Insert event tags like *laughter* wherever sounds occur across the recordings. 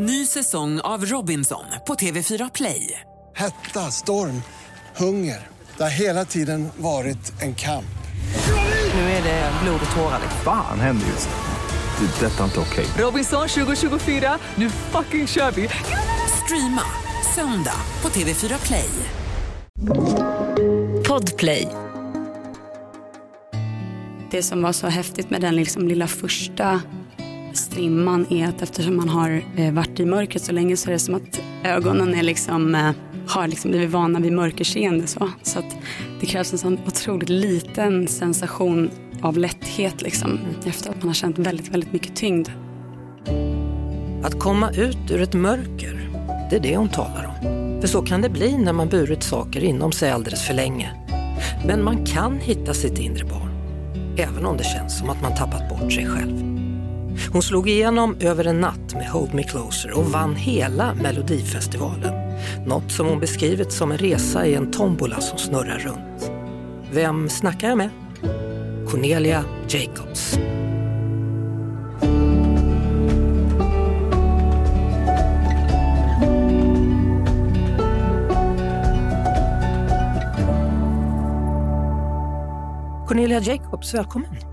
Ny säsong av Robinson på TV4 Play. Hetta, storm, hunger. Det har hela tiden varit en kamp. Nu är det blod och tårar. Fan händer just nu. Det. är Detta är inte okej. Robinson 2024, nu fucking kör vi! Streama söndag på TV4 Play. Podplay. Det som var så häftigt med den liksom lilla första strimman är att eftersom man har eh, varit i mörkret så länge så är det som att ögonen är liksom, eh, har liksom blivit vana vid mörkerseende. Så, så att det krävs en sån otroligt liten sensation av lätthet liksom, efter att man har känt väldigt, väldigt mycket tyngd. Att komma ut ur ett mörker, det är det hon talar om. För så kan det bli när man burit saker inom sig alldeles för länge. Men man kan hitta sitt inre barn, även om det känns som att man tappat bort sig själv. Hon slog igenom över en natt med Hold Me Closer och vann hela Melodifestivalen. Något som hon beskrivit som en resa i en tombola som snurrar runt. Vem snackar jag med? Cornelia Jacobs. Cornelia Jacobs, välkommen.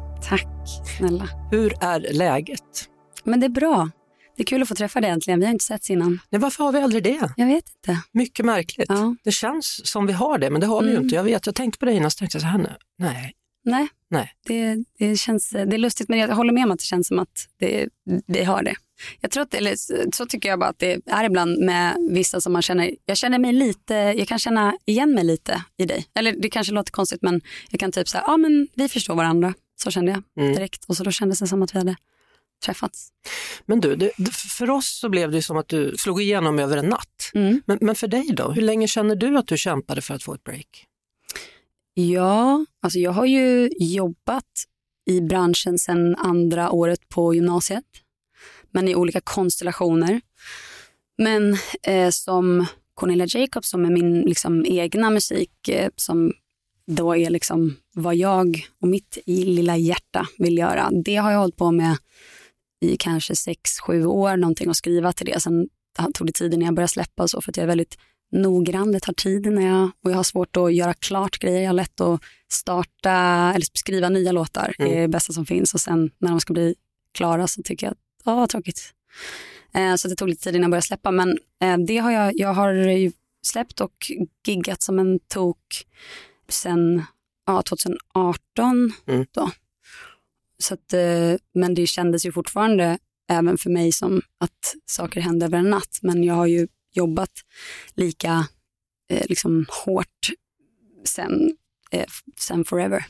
Snälla. Hur är läget? Men det är bra. Det är kul att få träffa dig äntligen. Vi har inte setts innan. Nej, varför har vi aldrig det? Jag vet inte. Mycket märkligt. Ja. Det känns som vi har det, men det har vi ju Mm. inte. Jag vet, jag tänkte på det innan, så tänkte jag så här nu. Nej, Nej, nej. det, det, känns, det är lustigt men jag håller med om att det känns som att det, vi har det. Jag tror att, eller så tycker jag bara att det är ibland med vissa som man känner, jag känner mig lite, jag kan känna igen mig lite i dig. Eller det kanske låter konstigt men jag kan typ säga, ja men vi förstår varandra. Så kände jag Mm. direkt och så då kändes det som att vi hade träffats. Men du, det, för oss så blev det som att du slog igenom över en natt. Mm. Men, men för dig då? Hur länge känner du att du kämpade för att få ett break? Ja, alltså jag har ju jobbat i branschen sedan andra året på gymnasiet, men i olika konstellationer. Men eh, som Cornelia Jacobs, som är min liksom, egna musik, eh, som då är liksom vad jag och mitt lilla hjärta vill göra. Det har jag hållit på med i kanske sex, sju år någonting och skriva till det. Sen tog det tid innan jag började släppa och så för att jag är väldigt noggrann. Det tar tid när jag, och jag har svårt att göra klart grejer. Jag har lätt att starta eller skriva nya låtar. Det är det bästa som finns och sen när de ska bli klara så tycker jag att åh, vad tråkigt. Eh, så det tog lite tid innan jag började släppa men eh, det har jag, jag har släppt och giggat som en tok sen ja, 2018 Mm. då. Så att, eh, men det kändes ju fortfarande även för mig som att saker hände över en natt. Men jag har ju jobbat lika eh, liksom hårt sen, eh, sen forever.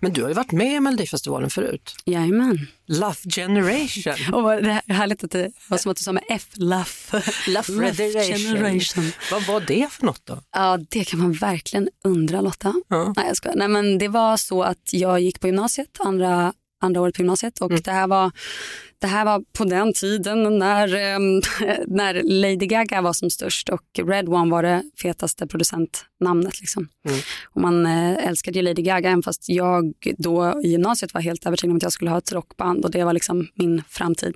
Men du har ju varit med i Melodifestivalen förut. Jajamän. Love Generation. Och vad, det här, härligt att det var som att du sa med F, Love, Love Generation. Vad var det för något då? Ja, det kan man verkligen undra Lotta. Ja. Nej, jag skojar. Nej, men det var så att jag gick på gymnasiet, andra, andra året på gymnasiet och Mm. det, här var, det här var på den tiden när, ehm, *laughs* när Lady Gaga var som störst och Red One var det fetaste producentnamnet. Liksom. Mm. Och man eh, älskade ju Lady Gaga även fast jag då i gymnasiet var helt övertygad om att jag skulle ha ett rockband och det var liksom min framtid.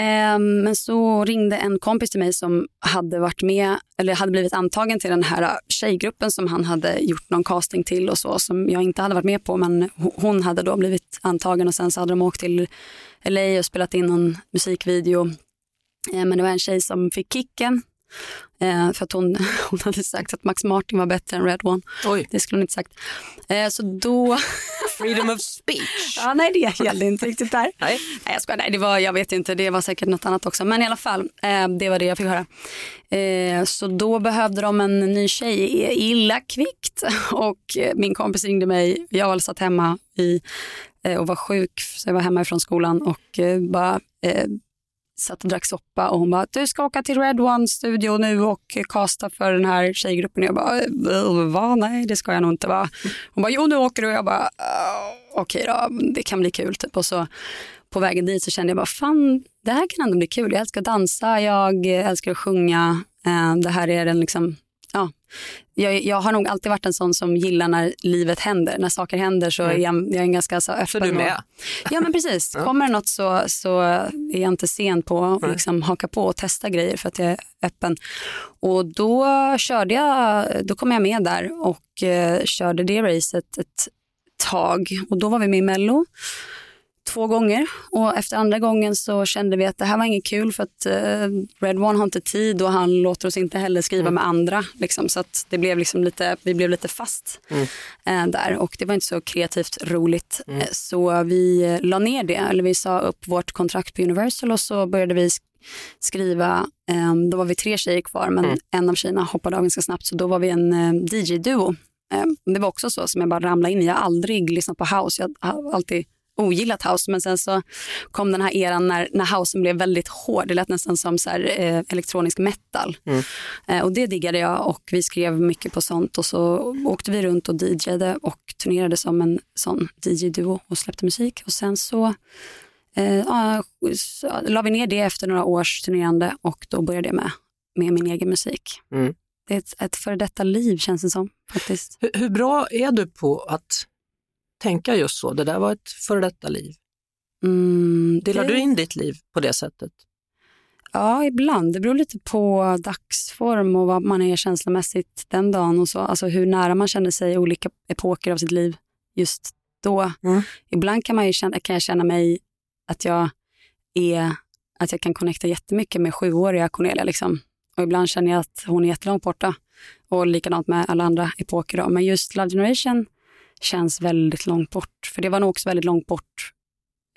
Ehm, men så ringde en kompis till mig som hade varit med eller hade blivit antagen till den här äh, tjejgruppen som han hade gjort någon casting till och så som jag inte hade varit med på men hon hade då blivit antagen och sen så hade de åkt till LA och spelat in någon musikvideo. Ehm, men det var en tjej som fick kicken eh, för att hon, *laughs* hon hade sagt att Max Martin var bättre än Red One. Oj, Det skulle hon inte sagt. Eh, Så då, *laughs* freedom of speech. ja, nej det gällde inte riktigt där. Nej. Nej, jag skojar. Nej, det var, jag vet inte, det var säkert något annat också. Men i alla fall, eh, det var det jag fick höra. Eh, så då behövde de en ny tjej illa kvickt. *laughs* Och eh, min kompis ringde mig, jag satt hemma i, eh, och var sjuk, så jag var hemma ifrån skolan och bara satt och drack soppa och hon bara, du ska åka till Red One studio nu och casta för den här tjejgruppen. Och jag bara, äh, va? Nej, det ska jag nog inte va? Hon bara, jo nu åker du. Och jag bara, äh, okej då, det kan bli kul typ. Och så på vägen dit så kände jag bara, fan det här kan ändå bli kul. Jag älskar att dansa, jag älskar att sjunga. Eh, det här är den liksom, jag, jag har nog alltid varit en sån som gillar när livet händer. När saker händer så är jag, jag är en ganska så öppen. Så du med? Och, ja men precis. *laughs* Kommer det något så, så är jag inte sen på att liksom haka på och testa grejer för att jag är öppen. Och då körde jag, då kom jag med där och eh, körde det racet ett tag. Och då var vi med i Mello två gånger och efter andra gången så kände vi att det här var inget kul för att eh, Red One har inte tid och han låter oss inte heller skriva med andra. Liksom, så att det blev liksom lite, vi blev lite fast eh, där och det var inte så kreativt roligt. Eh, Så vi la ner det, eller vi sa upp vårt kontrakt på Universal och så började vi sk- skriva, eh, då var vi tre tjejer kvar men en av tjejerna hoppade av ganska snabbt så då var vi en DJ-duo. Eh, det var också så som jag bara ramlade in i. Jag har aldrig lyssnat på house. Jag har alltid ogillat house men sen så kom den här eran när, när housen blev väldigt hård. Det lät nästan som så här, eh, elektronisk metal. Eh, och det diggade jag och vi skrev mycket på sånt och så åkte vi runt och DJade och turnerade som en sån DJ-duo och släppte musik. Och sen så eh, la vi ner det efter några års turnerande och då började jag med, med min egen musik. Mm. Det är ett, ett före detta liv känns det som faktiskt. Hur, hur bra är du på att tänka just så? Det där var ett före detta liv. Mm, Delar det- du in ditt liv på det sättet? Ja, ibland. Det beror lite på dagsform och vad man är känslomässigt den dagen och så. Alltså hur nära man känner sig i olika epoker av sitt liv just då. Mm. Ibland kan, man ju känna, kan jag känna mig att jag är att jag kan connecta jättemycket med sjuåriga Cornelia. Liksom. Och ibland känner jag att hon är jättelångt borta. Och likadant med alla andra epoker. Då. Men just Love Generation känns väldigt långt bort. För det var nog också väldigt långt bort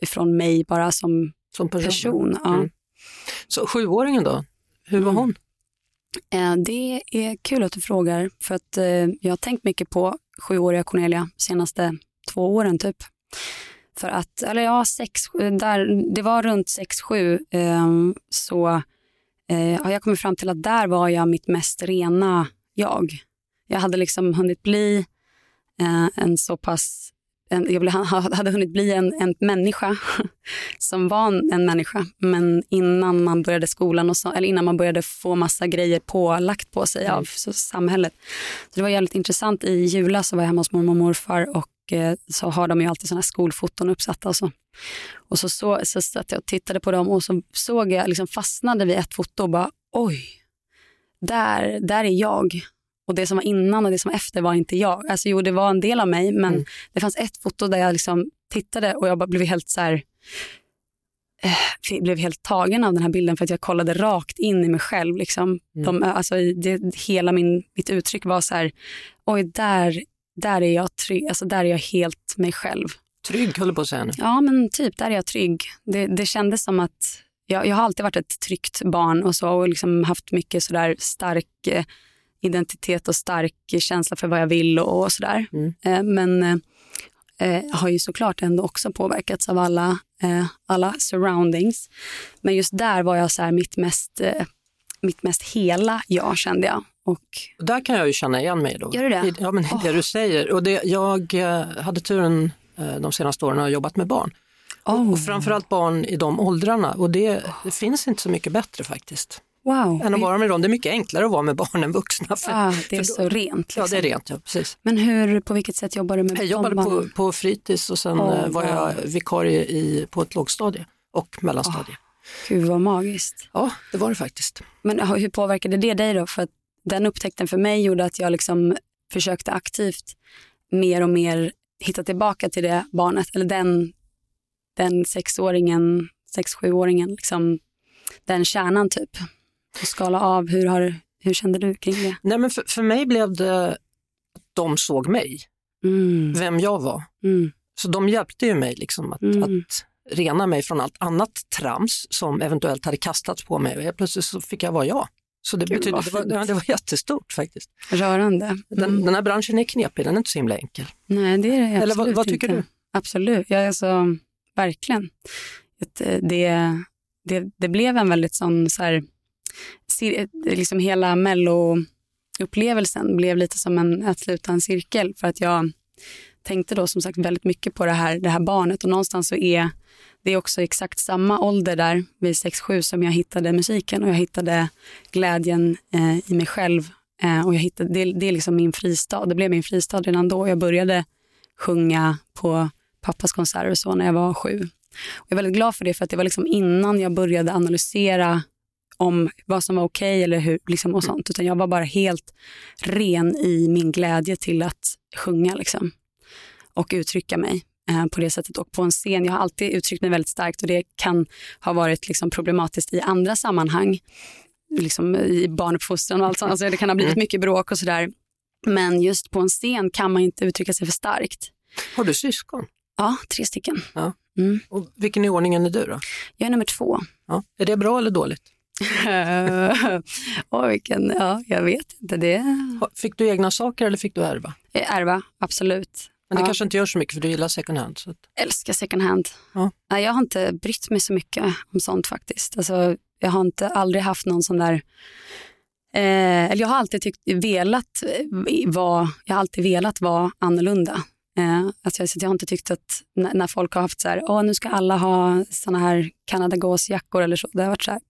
ifrån mig bara som Som person? person. Ja. Mm. Så sjuåringen då? Hur var Mm. hon? Eh, Det är kul att du frågar för att eh, jag har tänkt mycket på sjuåriga Cornelia senaste två åren typ. För att, eller ja, sex, där, det var runt sex, sju eh, så eh, jag kommit fram till att där var jag mitt mest rena jag. Jag hade liksom hunnit bli en så pass en, jag hade hunnit bli en, en människa *laughs* som var en, människa. Men innan man började skolan och så, eller innan man började få massa grejer pålagt på sig av så, samhället. Så det var jävligt intressant. I julas så var jag hemma hos mormor och morfar och eh, så har de ju alltid såna här skolfoton uppsatta och så. Och så, så, så satt jag och tittade på dem och så såg jag, liksom fastnade vid ett foto och bara oj, där, där är jag. Och det som var innan och det som var efter var inte jag. Alltså jo, det var en del av mig, men det fanns ett foto där jag liksom tittade och jag bara blev helt så här, eh, blev helt tagen av den här bilden för att jag kollade rakt in i mig själv. Liksom. De, alltså, det, hela min, mitt uttryck var så här, oj, där, där är jag trygg, alltså där är jag helt mig själv. Trygg höll du på att säga nu. Ja, men typ där är jag trygg. Det, det kändes som att jag, jag har alltid varit ett tryggt barn och så och liksom haft mycket sådär stark eh, identitet och stark känsla för vad jag vill och, och sådär. Mm. Eh, men eh, har ju såklart ändå också påverkats av alla, eh, alla surroundings. Men just där var jag så här mitt mest, mitt mest hela jag kände jag. Och Och Där kan jag ju känna igen mig då. Gör du det? Ja, men det du säger. Och det, jag hade turen de senaste åren att ha jobbat med barn. oh, Och framförallt barn i de åldrarna. Och det, det finns inte så mycket bättre faktiskt. Wow, Än att vara med dem. Det är mycket enklare att vara med barn än vuxna. För, ah, det är för då- så rent. Ja, det är liksom. rent. Ja, precis. Men hur, på vilket sätt jobbar du med Jag de jobbade på, på fritids och sen eh, var jag vikarie i, på ett lågstadie och mellanstadie. Gud vad magiskt. Ja, det var det faktiskt. Men hur påverkade det dig då? För att den upptäckten för mig gjorde att jag liksom försökte aktivt mer och mer hitta tillbaka till det barnet, eller den, den sexåringen, sex, sjuåringen, liksom, den kärnan typ. Och skala av, hur, har, hur kände du kring det? Nej, men för, för mig blev det att de såg mig, Mm, vem jag var. mm, Så de hjälpte ju mig liksom att, Mm. att rena mig från allt annat trams som eventuellt hade kastats på mig och helt plötsligt så fick jag vara jag. Så det, Gud, betyder, vad det, var, ja, det var jättestort faktiskt. rörande. Den, Mm. den här branschen är knepig, den är inte så himla enkel. Nej, det är det Eller vad- absolut vad tycker inte. du? Absolut, ja, alltså, verkligen. Eh, det, det, det blev en väldigt sån, så här, Eh, liksom hela melloupplevelsen blev lite som en, att sluta en cirkel för att jag tänkte då som sagt väldigt mycket på det här, det här barnet och någonstans så är det är också exakt samma ålder där vid 6-7 som jag hittade musiken och jag hittade glädjen eh, i mig själv Eh, och jag hittade, det, det är liksom min fristad. Det blev min fristad redan då. Jag började sjunga på pappas konserter och så när jag var sju. Och jag är väldigt glad för det för att det var liksom innan jag började analysera om vad som var okej okay eller hur, liksom och sånt. Utan jag var bara helt ren i min glädje till att sjunga liksom. och uttrycka mig eh, på det sättet. Och på en scen, jag har alltid uttryckt mig väldigt starkt och det kan ha varit liksom problematiskt i andra sammanhang. Liksom i barnuppfostran och allt sånt. Alltså det kan ha blivit mm. mycket bråk och sådär. Men just på en scen kan man inte uttrycka sig för starkt. Har du syskon? Ja, tre stycken. Ja. Mm. Och vilken i ordningen är du då? Jag är nummer två. Ja. Är det bra eller dåligt? *laughs* oh, vilken, ja, jag vet inte. Det... Fick du egna saker eller fick du ärva? Eh, ärva, absolut. Men det ja. kanske inte gör så mycket för du gillar second hand? Så. Älskar second hand. Ja. Jag har inte brytt mig så mycket om sånt faktiskt. Alltså, jag har inte aldrig haft någon sån där Eh, eller jag har alltid tyckt, velat vara, jag har alltid velat vara annorlunda. Eh, alltså, jag har inte tyckt att när, när folk har haft så här, Åh, nu ska alla ha såna här kanadagåsjackor eller så, det har varit så här,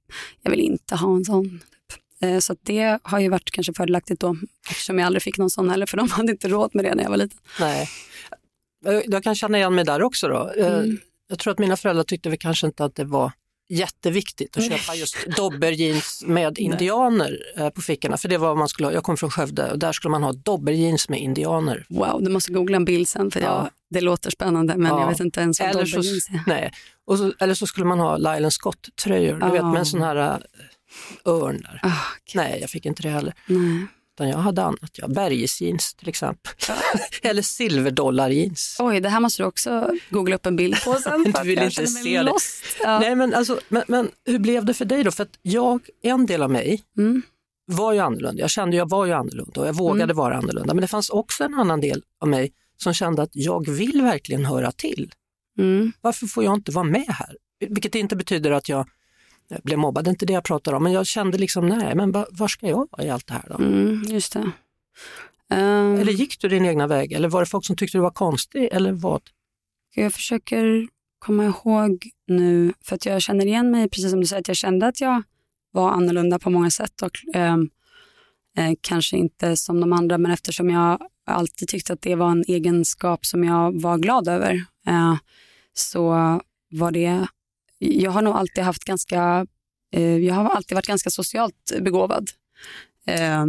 jag vill inte ha en sån. Typ. Eh, så det har ju varit kanske fördelaktigt då, eftersom jag aldrig fick någon sån heller, för de *laughs* hade inte råd med det när jag var liten. Nej. Jag kan känna igen mig där också då. Eh, mm. Jag tror att mina föräldrar tyckte väl kanske inte att det var jätteviktigt att köpa just dobberjeans med indianer eh, på fickorna. För det var man skulle ha. Jag kom från Skövde och där skulle man ha dobberjeans med indianer. Wow, du måste googla en bild sen för ja. jag, det låter spännande men ja. jag vet inte ens vad eller dobberjeans är. Nej. Och så, eller så skulle man ha Lylan Scott-tröjor, du vet med en sån här uh, örn där. Oh, okay. Nej, jag fick inte det heller. Nej. Utan jag hade annat, ja, bergesjeans till exempel. *laughs* Eller silverdollarjeans. Oj, det här måste du också googla upp en bild på sen. *laughs* du vill inte se det. Ja. Nej, men, alltså, men, men, hur blev det för dig då? För att jag, en del av mig mm. var ju annorlunda. Jag kände jag var ju annorlunda och jag vågade mm. vara annorlunda. Men det fanns också en annan del av mig som kände att jag vill verkligen höra till. Mm. Varför får jag inte vara med här? Vilket inte betyder att jag jag blev mobbad, det är inte det jag pratar om, men jag kände liksom, nej, men var ska jag vara i allt det här då? Mm, just det. Um, eller gick du din egna väg eller var det folk som tyckte du var konstig eller vad? Jag försöker komma ihåg nu, för att jag känner igen mig, precis som du säger, att jag kände att jag var annorlunda på många sätt och um, eh, kanske inte som de andra, men eftersom jag alltid tyckte att det var en egenskap som jag var glad över, eh, så var det jag har nog alltid haft ganska, eh, jag har alltid varit ganska socialt begåvad. Eh,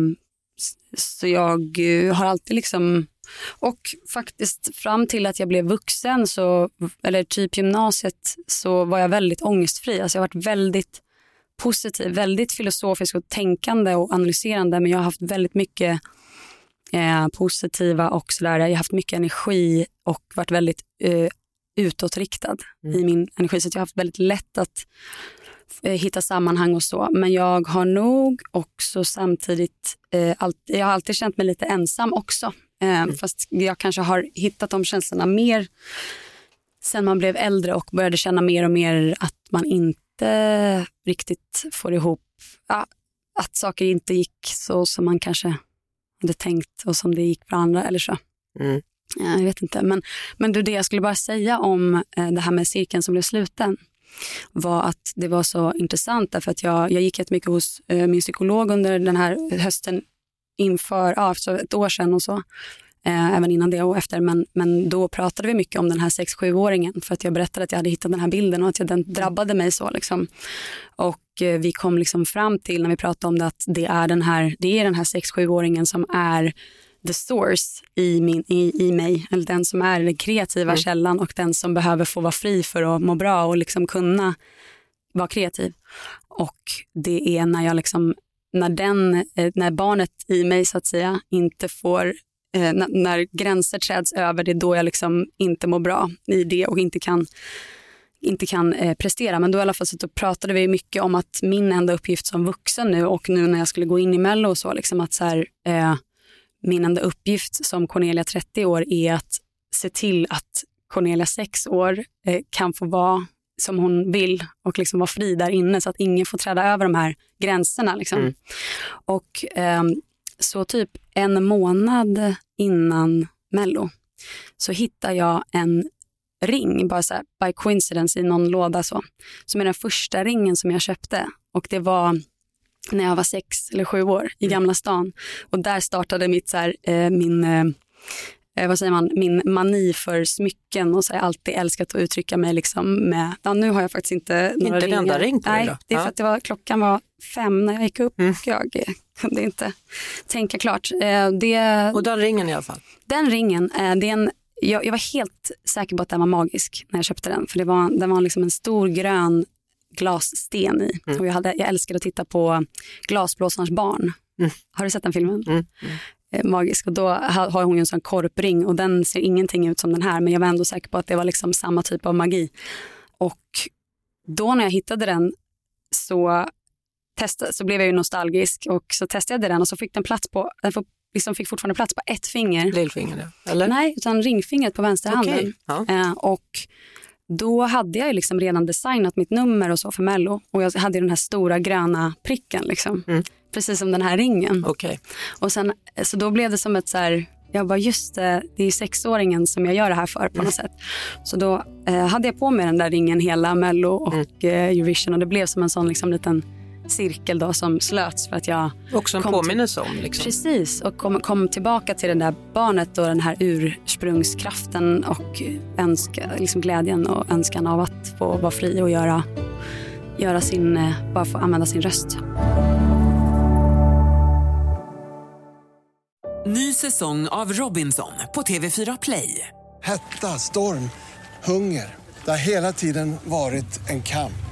så jag eh, har alltid liksom, och faktiskt fram till att jag blev vuxen, så, eller typ gymnasiet, så var jag väldigt ångestfri. Alltså jag har varit väldigt positiv, väldigt filosofisk och tänkande och analyserande, men jag har haft väldigt mycket eh, positiva och sådär. Jag har haft mycket energi och varit väldigt eh, utåtriktad mm. i min energi. Så jag har haft väldigt lätt att eh, hitta sammanhang och så. Men jag har nog också samtidigt, eh, alltid, jag har alltid känt mig lite ensam också. Eh, mm. Fast jag kanske har hittat de känslorna mer sen man blev äldre och började känna mer och mer att man inte riktigt får ihop, ja, att saker inte gick så som man kanske hade tänkt och som det gick för andra eller så. Mm. Eh, jag vet inte. Men, men du, det jag skulle bara säga om eh, det här med cirkeln som blev sluten var att det var så intressant därför att jag, jag gick jättemycket hos eh, min psykolog under den här hösten inför, ja, för ett år sedan och så. Eh, även innan det och efter. Men, men då pratade vi mycket om den här 6-7-åringen för att jag berättade att jag hade hittat den här bilden och att jag, den drabbade mig så. Liksom. Och eh, vi kom liksom fram till när vi pratade om det att det är den här, det är den här 6-7-åringen som är the source i, min, i, i mig, eller den som är den kreativa mm. källan och den som behöver få vara fri för att må bra och liksom kunna vara kreativ. Och det är när jag liksom, när, den, eh, när barnet i mig så att säga inte får eh, när, gränser träds över, det är då jag liksom inte mår bra i det och inte kan inte kan eh, prestera. Men då i alla fall så pratade vi mycket om att min enda uppgift som vuxen nu och nu när jag skulle gå in i Mello och så, liksom att så här, eh, min enda uppgift som Cornelia 30 år är att se till att Cornelia 6 år eh, kan få vara som hon vill och liksom vara fri där inne så att ingen får träda över de här gränserna. Liksom. Mm. Och eh, så typ en månad innan Mello så hittar jag en ring, bara så här, by coincidence i någon låda så, som är den första ringen som jag köpte. Och det var när jag var sex eller sju år i Gamla stan. Och där startade mitt, så här, eh, min, eh, vad säger man, min mani för smycken och så har jag alltid älskat att uttrycka mig liksom med, ja, nu har jag faktiskt inte några Inte en enda ringar. ring på Nej, då? det är Ja. för att det var, klockan var fem när jag gick upp och jag eh, kunde inte tänka klart. Eh, det, Och den ringen i alla fall. den ringen, eh, det är en, jag, jag var helt säker på att den var magisk när jag köpte den. För det var, den var liksom en stor grön glassten i. Och jag, hade, jag älskade att titta på Glasblåsarens barn. Har du sett den filmen? Mm. Eh, magisk. Och då ha- har hon ju en sån korpring och den ser ingenting ut som den här. Men jag var ändå säker på att det var liksom samma typ av magi. Och då när jag hittade den så, testade, så blev jag ju nostalgisk och så testade jag den och så fick den plats på, den får, liksom fick fortfarande plats på ett finger. Lillfingret, eller? Nej, utan ringfingret på vänsterhanden. Okej, ja. Eh, och då hade jag liksom redan designat mitt nummer och så för Mello. Och jag hade den här stora gröna pricken. Liksom. Mm. Precis som den här ringen. Okej. Och sen, så då blev det som ett så här, jag bara just det, det är sexåringen som jag gör det här för på något sätt. Så då eh, hade jag på mig den där ringen hela Mello och eh, Eurovision och det blev som en sån liksom liten cirkel då som slöts för att jag Också en påminnelse om. Liksom. Precis, och kom, kom tillbaka till det där barnet och den här ursprungskraften och önska, liksom glädjen och önskan av att få vara fri och göra, göra sin, eh, bara få använda sin röst. Ny säsong av Robinson på TV4 Play. Hetta, storm, hunger. Det har hela tiden varit en kamp.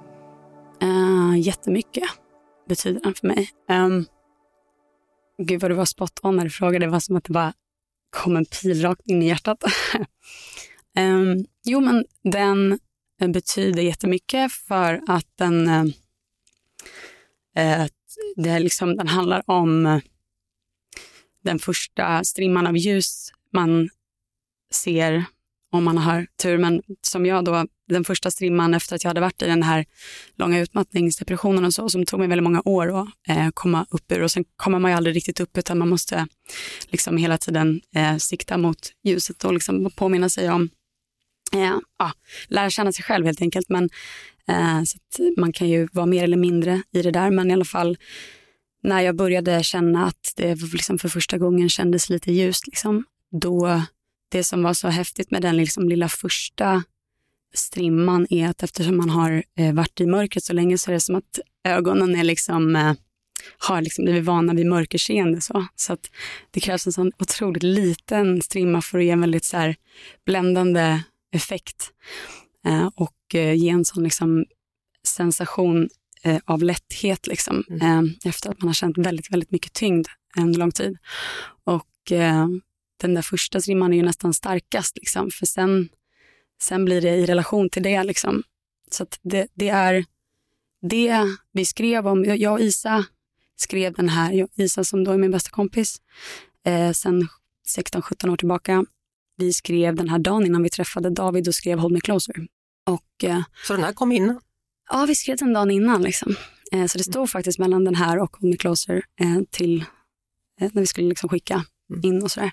Uh, jättemycket betyder den för mig. Um, gud vad du var spot on när du frågade. Det var som att det bara kom en pil rakt in i hjärtat. um, *laughs* jo, men den betyder jättemycket för att den, uh, det är liksom, den handlar om den första strimman av ljus man ser om man har tur. Men som jag då, den första strimman efter att jag hade varit i den här långa utmattningsdepressionen och så, som tog mig väldigt många år att eh, komma upp ur. Och sen kommer man ju aldrig riktigt upp utan man måste liksom hela tiden eh, sikta mot ljuset och liksom påminna sig om, eh, ja, lära känna sig själv helt enkelt. Men, eh, så att man kan ju vara mer eller mindre i det där, men i alla fall när jag började känna att det liksom för första gången kändes lite ljust, liksom, då det som var så häftigt med den liksom lilla första strimman är att eftersom man har eh, varit i mörkret så länge så är det som att ögonen är liksom, eh, har liksom blivit vana vid mörkerseende. Så, så att det krävs en sån otroligt liten strimma för att ge en väldigt så här bländande effekt eh, och eh, ge en sån liksom sensation eh, av lätthet liksom, eh, efter att man har känt väldigt, väldigt mycket tyngd en lång tid. Och den där första strimman är ju nästan starkast, liksom, för sen, sen blir det i relation till det. Liksom. Så det, det är det vi skrev om. Jag och Isa skrev den här, Isa som då är min bästa kompis, eh, sen 16-17 år tillbaka. Vi skrev den här dagen innan vi träffade David och skrev Hold Me Closer. Och, eh, Så den här kom innan? Ja, vi skrev den dagen innan. Liksom. Eh, så det stod faktiskt mellan den här och Hold Me Closer eh, till eh, när vi skulle liksom skicka in och sådär.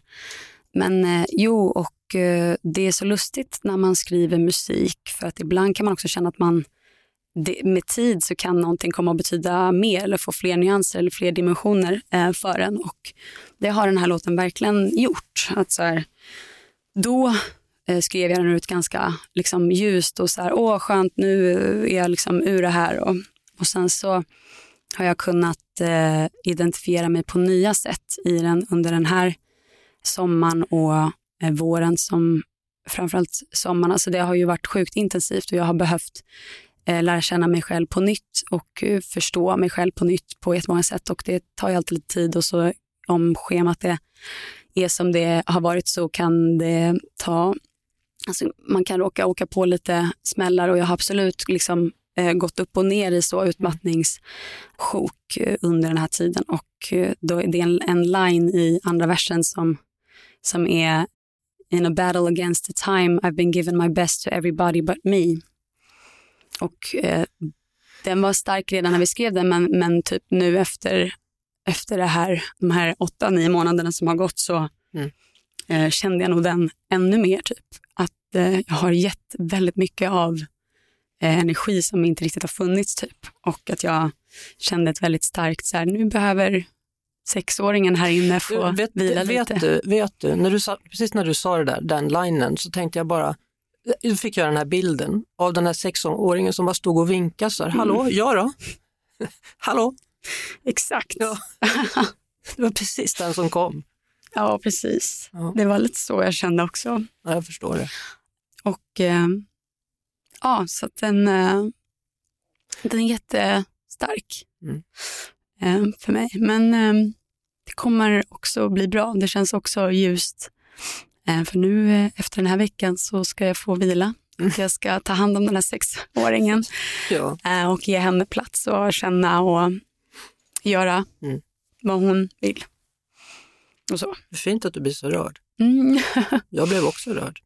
Men eh, jo, och eh, det är så lustigt när man skriver musik för att ibland kan man också känna att man det, med tid så kan någonting komma att betyda mer eller få fler nyanser eller fler dimensioner eh, för en. Och det har den här låten verkligen gjort. Att så här, då eh, skrev jag den ut ganska liksom, ljust och så här, åh skönt, nu är jag liksom ur det här. Och, och sen så har jag kunnat eh, identifiera mig på nya sätt i den under den här sommaren och eh, våren som framförallt sommaren. Så det har ju varit sjukt intensivt och jag har behövt eh, lära känna mig själv på nytt och eh, förstå mig själv på nytt på jättemånga sätt. Och det tar ju alltid lite tid och så om schemat är, är som det har varit så kan det ta Alltså, man kan råka åka på lite smällar och jag har absolut liksom, gått upp och ner i så utmattningssjok eh, under den här tiden. Och då är det en, en line i andra versen som, som är In a battle against the time I've been given my best to everybody but me. Och eh, den var stark redan när vi skrev den men, men typ nu efter, efter det här, de här åtta, nio månaderna som har gått så Mm. eh, kände jag nog den ännu mer. typ Att eh, jag har gett väldigt mycket av eh, energi som inte riktigt har funnits. typ Och att jag kände ett väldigt starkt, så här, nu behöver sexåringen här inne få Du, vet, vila vet, lite. du, vet du, när du sa, precis när du sa det där, den linen, så tänkte jag bara, då fick jag den här bilden av den här sexåringen som bara stod och vinkade så här, Mm. hallå, ja då? *laughs* hallå? Exakt. Ja. *laughs* Det var precis den som kom. Ja, precis. Ja. Det var lite så jag kände också. Ja, jag förstår det. Och eh, ja, så att den, eh, den är jättestark Mm. Eh, för mig. Men eh, det kommer också bli bra. Det känns också ljust. Eh, för nu efter den här veckan så ska jag få vila. Jag ska ta hand om den här sexåringen Ja. och ge henne plats och känna och göra Mm. vad hon vill. Och så. Fint att du blir så rörd. Mm. *laughs* Jag blev också rörd.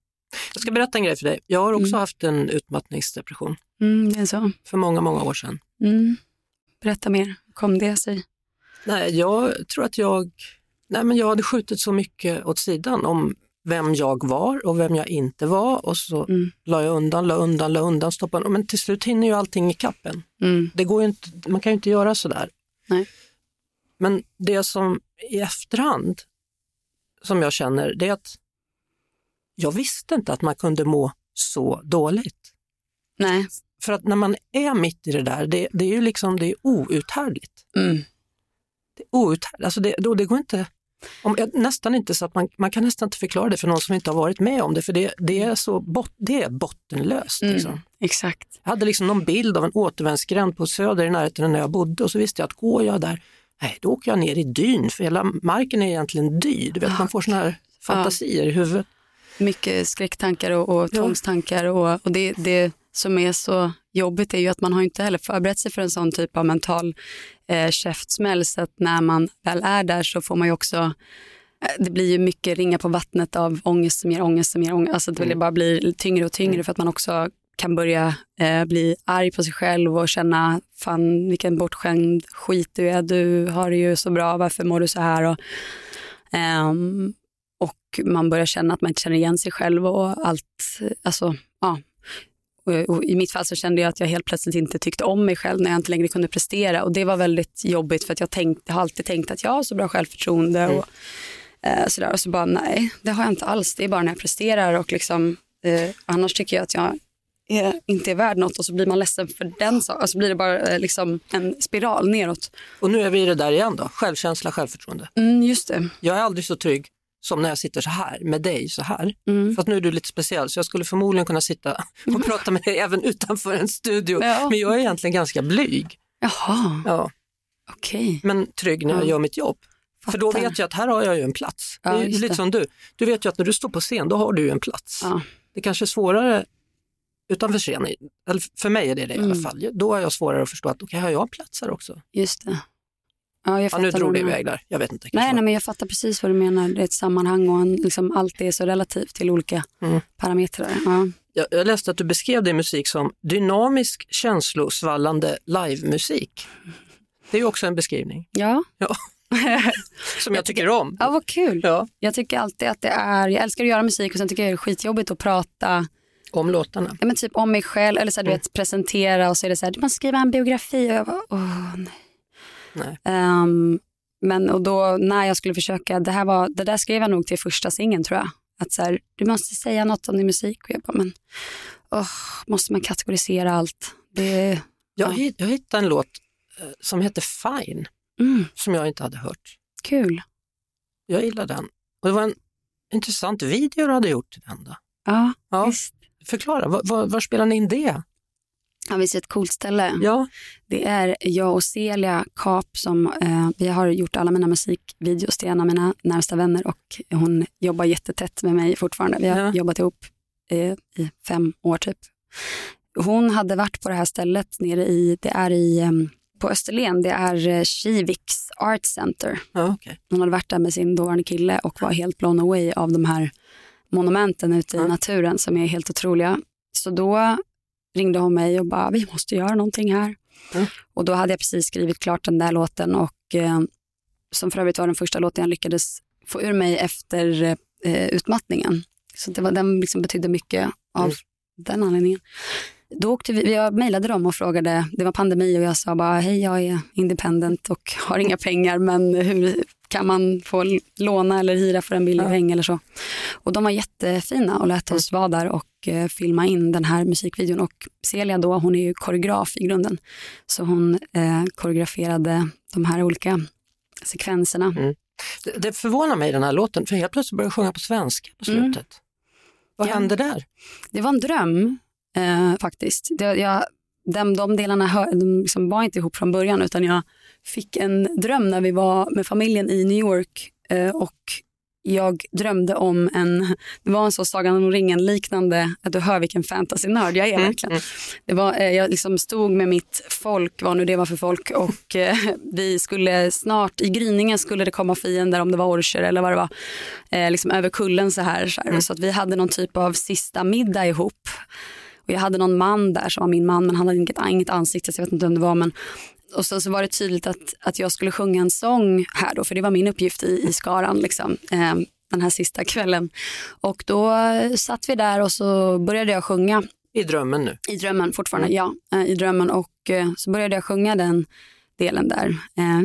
Jag ska berätta en grej för dig. Jag har också Mm. haft en utmattningsdepression Mm, det är så. för många, många år sedan. Mm. Berätta mer. Kom det sig? Nej, jag tror att jag, nej, men jag hade skjutit så mycket åt sidan om vem jag var och vem jag inte var och så Mm. la jag undan, la undan, la undan, stoppade Men till slut hinner ju allting i kappen. Mm. Det går inte, man kan ju inte göra sådär. Nej. Men det som i efterhand som jag känner, det är att jag visste inte att man kunde må så dåligt. Nej. För att när man är mitt i det där, det, det är ju liksom, det är outhärdligt. Mm. Det är outhärdligt. Alltså det, då, det går inte, om, nästan inte så att man, man kan nästan inte förklara det för någon som inte har varit med om det, för det, det är så bot, det är bottenlöst. Mm. Liksom. Exakt. Jag hade liksom någon bild av en återvändsgränd på Söder i närheten när jag bodde och så visste jag att går jag där, nej då åker jag ner i dyn för hela marken är egentligen dyr. Du vet, man får såna här fantasier i huvudet. Mycket skräcktankar och, och Ja. tvångstankar. Och, och det, det som är så jobbigt är ju att man har inte heller förberett sig för en sån typ av mental eh, käftsmäll. Så att när man väl är där så får man ju också eh, det blir ju mycket ringa på vattnet av ångest som ger ångest som ger ångest. Alltså det Mm. bara blir tyngre och tyngre för att man också kan börja eh, bli arg på sig själv och känna fan vilken bortskämd skit du är. Du har det ju så bra, varför mår du så här? Och, ehm, och man börjar känna att man inte känner igen sig själv och allt. Alltså, ja. Och, I mitt fall så kände jag att jag helt plötsligt inte tyckte om mig själv när jag inte längre kunde prestera och det var väldigt jobbigt för att jag, tänkt, har alltid tänkt att jag har så bra självförtroende och eh, sådär och så bara nej, det har jag inte alls. Det är bara när jag presterar och liksom eh, annars tycker jag att jag är, inte är värd något och så blir man ledsen för den saken. Alltså blir det bara eh, liksom en spiral neråt. Och nu är vi i det där igen då, självkänsla, självförtroende. Mm, just det. Jag är aldrig så trygg som när jag sitter så här med dig så här. Mm. För att nu är du lite speciell så jag skulle förmodligen kunna sitta och *laughs* prata med dig även utanför en studio. Ja. Men jag är egentligen ganska blyg. Jaha, Ja. okej. Men trygg när jag Ja. gör mitt jobb. För då Fattar. vet jag att här har jag ju en plats. Ja, det är lite det. som du. Du vet ju att när du står på scen då har du ju en plats. Ja. Det kanske är svårare utanför scenen, eller för mig är det det i alla Mm. fall. Då har jag svårare att förstå att okej, har jag en plats här också? Just det. Ja, jag Ja, nu drog det iväg där, jag vet inte. Nej, nej, men jag fattar precis vad du menar. Det är ett sammanhang och en, liksom, allt är så relativt till olika Mm. parametrar. Ja. jag, jag läste att du beskrev din musik som dynamisk, känslosvallande livemusik. Det är ju också en beskrivning Ja. Ja. *laughs* som jag tycker om. ja, vad kul. Ja, Jag tycker alltid att det är, jag älskar att göra musik och sen tycker jag det är skitjobbigt att prata om låtarna. ja, men typ om mig själv eller så här, du Mm. vet, presentera och så är det så här, du måste skriva en biografi och jag bara, åh nej. Ehm, men och då när jag skulle försöka, det, här var, det där skrev jag nog till första singeln tror jag. Att så här, du måste säga något om din musik och jag bara, men åh, måste man kategorisera allt? Det, Jag, Ja. jag hittade en låt eh, som heter Fine, mm, som jag inte hade hört. kul. Jag gillar den. Och det var en intressant video du hade gjort till den. Då. Ja, Ja. visst. Förklara, var, var, var spelar ni in det? Ja, visst är ett coolt ställe. Ja, Det är jag och Celia Kap som, eh, vi har gjort alla mina musikvideos till en av mina närmsta vänner och hon jobbar jättetätt med mig fortfarande. Vi har Ja. jobbat ihop eh, i fem år typ. Hon hade varit på det här stället nere i, det är i, eh, på Österlen, det är eh, Kiviks Art Center. ja okej. Hon hade varit där med sin dåvarande kille och var helt blown away av de här monumenten ute i Ja. naturen som är helt otroliga. Så då ringde hon mig och bara, vi måste göra någonting här. Mm. Och då hade jag precis skrivit klart den där låten och eh, som för övrigt var den första låten jag lyckades få ur mig efter eh, utmattningen. Så det var, den liksom betydde mycket av Mm. den anledningen. Då åkte vi, jag mejlade dem och frågade, det var pandemi och jag sa bara hej jag är independent och har inga pengar men hur kan man få låna eller hyra för en billig Ja. peng eller så. Och de var jättefina och lät oss vara där och eh, filma in den här musikvideon och Celia då, hon är ju koreograf i grunden. Så hon eh, koreograferade de här olika sekvenserna. Det, det förvånar mig den här låten, för helt plötsligt börjar jag sjunga på svenska på Mm. slutet. Vad Ja. hände där? Det var en dröm eh, faktiskt. Det, jag, de, de delarna hör, de liksom var inte ihop från början utan jag fick en dröm när vi var med familjen i New York eh, och jag drömde om en, det var en så Sagan om ringen liknande, att du hör vilken fantasy-nörd jag är Mm, verkligen. Det var, eh, jag liksom stod med mitt folk, vad nu det var för folk och eh, *laughs* vi skulle snart, i gryningen skulle det komma fiender om det var orcher eller vad det var, eh, liksom över kullen så här. Så, här. så att vi hade någon typ av sista middag ihop. Och jag hade någon man där som var min man men han hade inget, inget ansikte så jag vet inte vem det var. Men, och så, så var det tydligt att, att jag skulle sjunga en sång här då för det var min uppgift i, i skaran liksom. Eh, den här sista kvällen. Och då satt vi där och så började jag sjunga I drömmen nu? i drömmen fortfarande, ja. eh, I drömmen och eh, så började jag sjunga den delen där. Eh,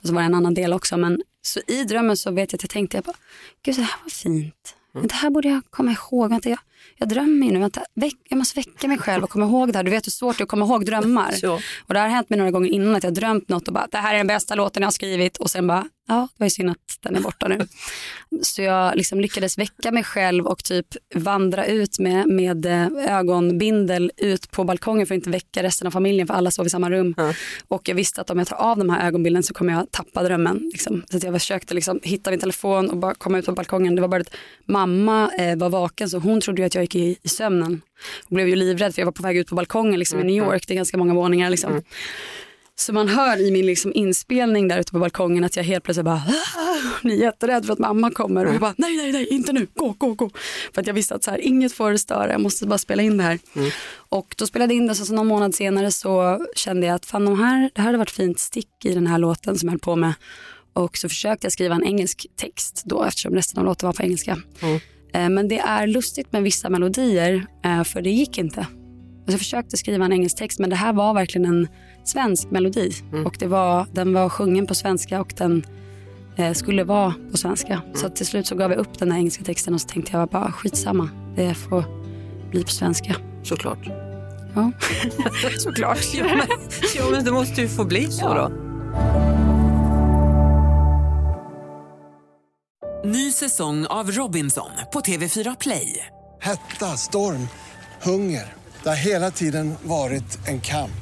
Och så var det en annan del också. Men så i drömmen så vet jag att jag tänkte, jag bara, gud det här var fint. Men det här borde jag komma ihåg. Vänta, jag, jag drömmer ju nu. Vänta, väck, jag måste väcka mig själv och komma ihåg det här. Du vet hur svårt det är att komma ihåg drömmar. *laughs* Och det har hänt mig några gånger innan att jag drömt något och bara, det här är den bästa låten jag har skrivit. Och sen bara, ja, det var ju synd att den är borta nu. *laughs* Så jag liksom lyckades väcka mig själv och typ vandra ut med, med eh, ögonbindel ut på balkongen för att inte väcka resten av familjen för alla sov i samma rum. Ja. Och jag visste att om jag tar av de här ögonbilden så kommer jag tappa drömmen. Liksom. Så att jag försökte liksom hitta min telefon och bara komma ut på balkongen. Det var bara att mamma eh, var vaken så hon trodde att jag gick i, i sömnen. Och blev ju livrädd för jag var på väg ut på balkongen liksom, i New York. Det är ganska många våningar. Liksom. Så man hör i min liksom inspelning där ute på balkongen att jag helt plötsligt bara "Ah!" ni är jätterädd för att mamma kommer och jag bara nej nej nej inte nu, gå gå gå. För att jag visste att så här, inget får störa, jag måste bara spela in det här. Och då spelade jag in det så, så någon månad senare så kände jag att fan de här, det här hade varit fint stick i den här låten som jag höll på med. Och så försökte jag skriva en engelsk text då eftersom resten av låten var på engelska. Eh, Men det är lustigt med vissa melodier eh, för det gick inte. Alltså jag försökte skriva en engelsk text men det här var verkligen en svensk melodi. Och det var, den var sjungen på svenska och den eh, skulle vara på svenska. Så till slut så gav jag upp den här engelska texten och så tänkte jag bara skitsamma, det får bli på svenska. Såklart. Ja, *laughs* såklart. *laughs* Ja men, ja, men det måste ju få bli så då. Ny säsong av Robinson på TV4 Play. Hetta, storm, hunger. Det har hela tiden varit en kamp.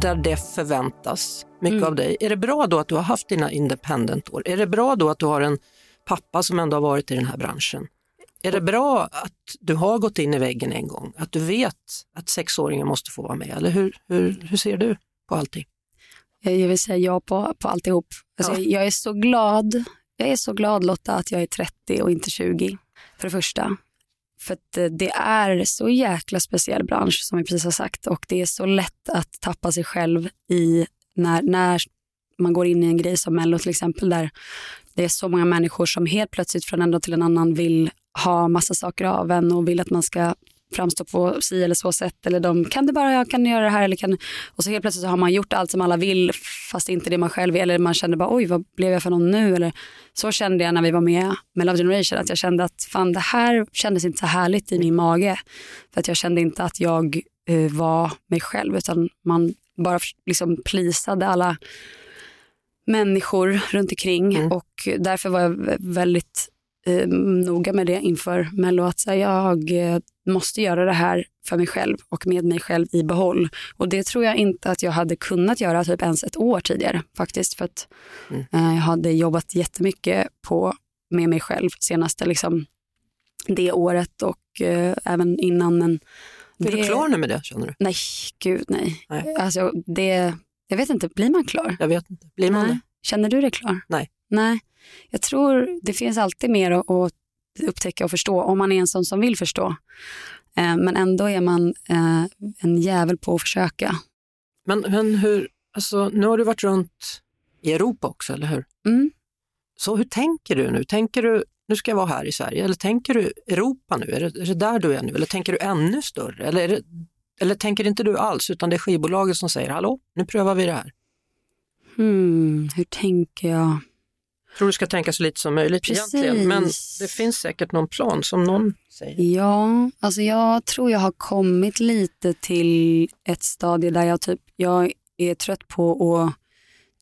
Där det förväntas mycket av dig. Är det bra då att du har haft dina independent-år? Är det bra då att du har en pappa som ändå har varit i den här branschen? Är det bra att du har gått in i väggen en gång? Att du vet att sexåringen måste få vara med? Eller hur, hur, hur ser du? på allting? Jag vill säga ja på, på alltihop. Alltså, Ja. jag, jag är så glad. Jag är så glad Lotta att jag är 30 och inte 20. För det första. För att eh, det är så jäkla speciell bransch som vi precis har sagt och det är så lätt att tappa sig själv i när, när man går in i en grej som Mello till exempel där det är så många människor som helt plötsligt från en dag till en annan vill ha massa saker av en och vill att man ska framstå på si eller så sätt eller de kan du bara, kan du göra det här eller kan och så helt plötsligt så har man gjort allt som alla vill fast inte det man själv vill eller man kände bara oj vad blev jag för någon nu? Eller så kände jag när vi var med med Love Generation att jag kände att fan det här kändes inte så härligt i min mage. För att jag kände inte att jag eh, var mig själv utan man bara liksom plisade alla människor runt omkring. Och därför var jag vä- väldigt eh, noga med det inför Mello att säga, jag eh, måste göra det här för mig själv och med mig själv i behåll. Och det tror jag inte att jag hade kunnat göra typ ens ett år tidigare faktiskt för att eh, jag hade jobbat jättemycket på med mig själv senaste liksom det året och eh, även innan. Men Är det- du klar nu med det känner du? Nej, gud nej. Nej. Alltså, det, jag vet inte, blir man klar? Jag vet inte. Blir man Nej. det? Känner du dig klar? Nej. Nej. Jag tror det finns alltid mer att, att upptäcka och förstå om man är en sån som vill förstå. Eh, men ändå är man eh, en jävel på att försöka. Men, men hur, alltså, nu har du varit runt i Europa också, eller hur? Mm. Så hur tänker du nu? Tänker du, nu ska jag vara här i Sverige, eller tänker du Europa nu? Är det, är det där du är nu? Eller tänker du ännu större? Eller, det, eller tänker inte du alls, utan det är skivbolaget som säger, hallå, nu prövar vi det här. Hmm, hur tänker jag? Tror du ska tänka så lite som möjligt Precis. egentligen, men det finns säkert någon plan som någon säger. Ja, alltså jag tror jag har kommit lite till ett stadie där jag typ, jag är trött på att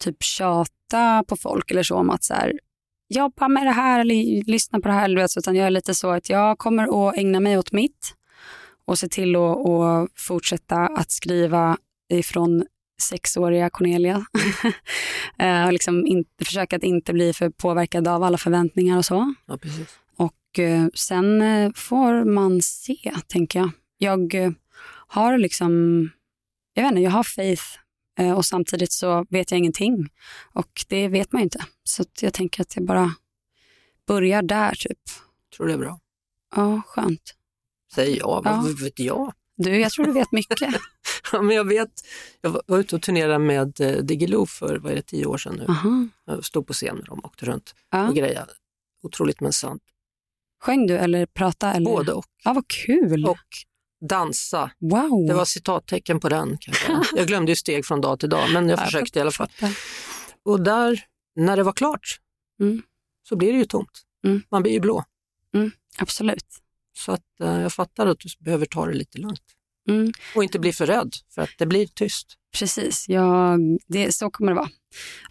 typ tjata på folk eller så om att så här, jobba med det här eller lyssna på det här. eller vet, Utan jag är lite så att jag kommer att ägna mig åt mitt och se till att, att fortsätta att skriva ifrån sexåriga Cornelia. *laughs* Eh, och liksom inte, försöka att inte bli för påverkad av alla förväntningar och så. Ja. Och eh, sen eh, får man se, tänker jag. Jag har liksom, jag vet inte, jag har faith och samtidigt så vet jag ingenting. Och det vet man ju inte. Så jag tänker att jag bara börjar där typ. Tror det är bra. Ja, skönt. Säger jag, Ja. vad vet jag? Du, jag tror du vet mycket. *laughs* Ja, men jag vet, jag var- ute och turnerade med eh, Diggiloo för vad är det, tio år sedan nu. Aha. Jag stod på scen med dem och åkte runt Ja. och grejade. Otroligt men sant. Sjöng du eller prata? Eller? Både och. Ja, vad kul. Och dansa. wow. Det var citattecken på den. Jag, *laughs* jag glömde ju steg från dag till dag, men jag Ja, försökte i alla fall. Och där, när det var klart, Mm. så blir det ju tomt. Mm. Man blir ju blå. Absolut. Så att, eh, jag fattar att du behöver ta det lite lugnt. Mm. Och inte bli för rädd, för att det blir tyst. Precis, jag, det, så kommer det vara.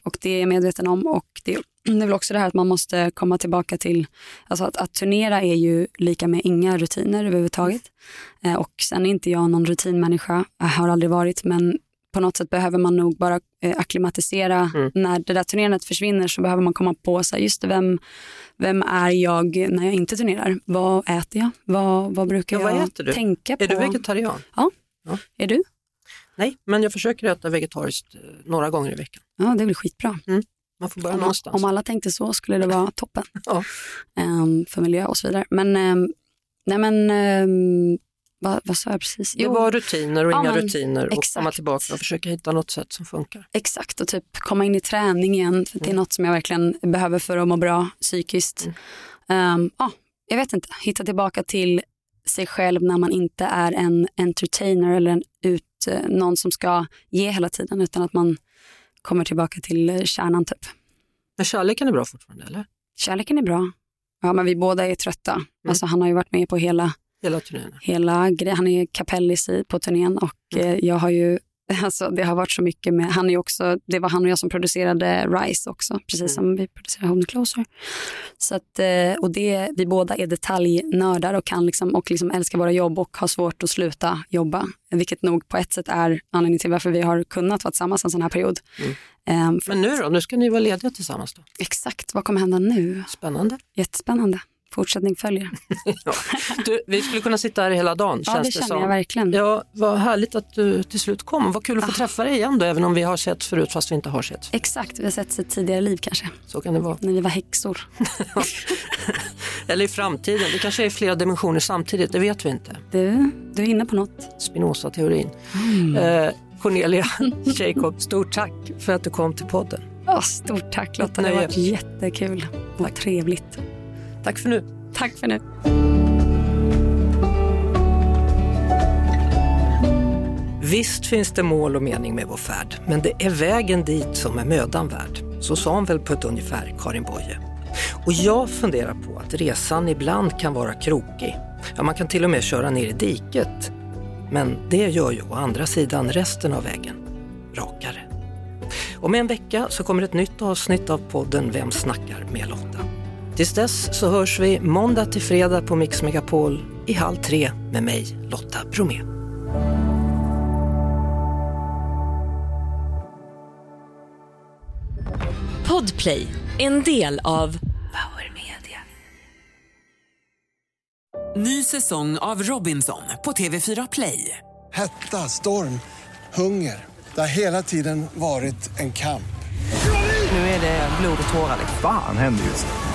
Och det är jag medveten om. Och det, det är väl också det här att man måste komma tillbaka till, alltså att, att turnera är ju lika med inga rutiner överhuvudtaget. Eh, och sen är inte jag någon rutinmänniska, jag har aldrig varit, men på något sätt behöver man nog bara eh, akklimatisera. Mm. När det där turnerandet försvinner så behöver man komma på, så här, just det, vem, vem är jag när jag inte turnerar? Vad äter jag? Vad, vad brukar Ja, vad jag tänka på? Är du vegetarian? Är du? Nej, men jag försöker äta vegetariskt eh, några gånger i veckan. Ja, det blir skitbra. Man får börja Om, någonstans. om alla tänkte så skulle det vara toppen. *laughs* Ja. Ehm, för miljö och så vidare. Men, ehm, nej men, ehm, vad, vad sa jag precis? Det var rutiner och Ja, inga men rutiner och komma exakt. tillbaka och försöka hitta något sätt som funkar. Exakt, och typ komma in i träning igen. För Det är Mm. något som jag verkligen behöver för att må bra psykiskt. Ehm, ja, jag vet inte, hitta tillbaka till sig själv när man inte är en entertainer eller en ut, eh, någon som ska ge hela tiden utan att man kommer tillbaka till eh, kärnan typ. Men kärleken är bra fortfarande, eller? Kärleken är bra. Ja, men vi båda är trötta. Mm. Alltså, han har ju varit med på hela Hela turnén. hela. Han är kapellis på turnén och Mm. eh, jag har ju, *laughs* alltså det har varit så mycket med, han är också, det var han och jag som producerade Rise också, precis Mm. som vi producerar Home Closer. Så att, eh, och det, vi båda är detaljnördar och kan liksom, och liksom älskar våra jobb och har svårt att sluta jobba, vilket nog på ett sätt är anledningen till varför vi har kunnat vara tillsammans en sån här period. Mm. För, Men nu då? Nu ska ni vara lediga tillsammans då? exakt, vad kommer hända nu? Spännande. Jättespännande. Fortsättning följer. *laughs* ja. du, vi skulle kunna sitta här hela dagen Ja, känns det känner som. jag verkligen. Ja, vad härligt att du till slut kom. Vad kul att få träffa dig igen då, även om vi har sett förut fast vi inte har sett. Exakt, vi har sett ett tidigare liv kanske. Så kan det vara. När vi var häxor. *laughs* Eller i framtiden, det kanske är flera dimensioner samtidigt, det vet vi inte. Du, du är inne på något. Spinoza-teorin. Eh, Cornelia *laughs* Jacob, stort tack för att du kom till podden. Ja, stort tack Lotta, det har varit jättekul och trevligt. Tack för nu. Tack för nu. Visst finns det mål och mening med vår färd, men det är vägen dit som är mödan värd. Så sa hon väl på ett ungefär, Karin Boye. Och jag funderar på att resan ibland kan vara krokig. Ja, man kan till och med köra ner i diket. Men det gör ju å andra sidan resten av vägen rakare. Om en vecka så kommer ett nytt avsnitt av podden Vem snackar med Lotta. Tills dess så hörs vi måndag till fredag på Mix Megapol i halv tre med mig, Lotta Bromé. Podplay, en del av Power Media. Ny säsong av Robinson på TV4 Play. Hetta, storm, hunger. Det har hela tiden varit en kamp. Nu är det blod och tårar. Fan händer just nu.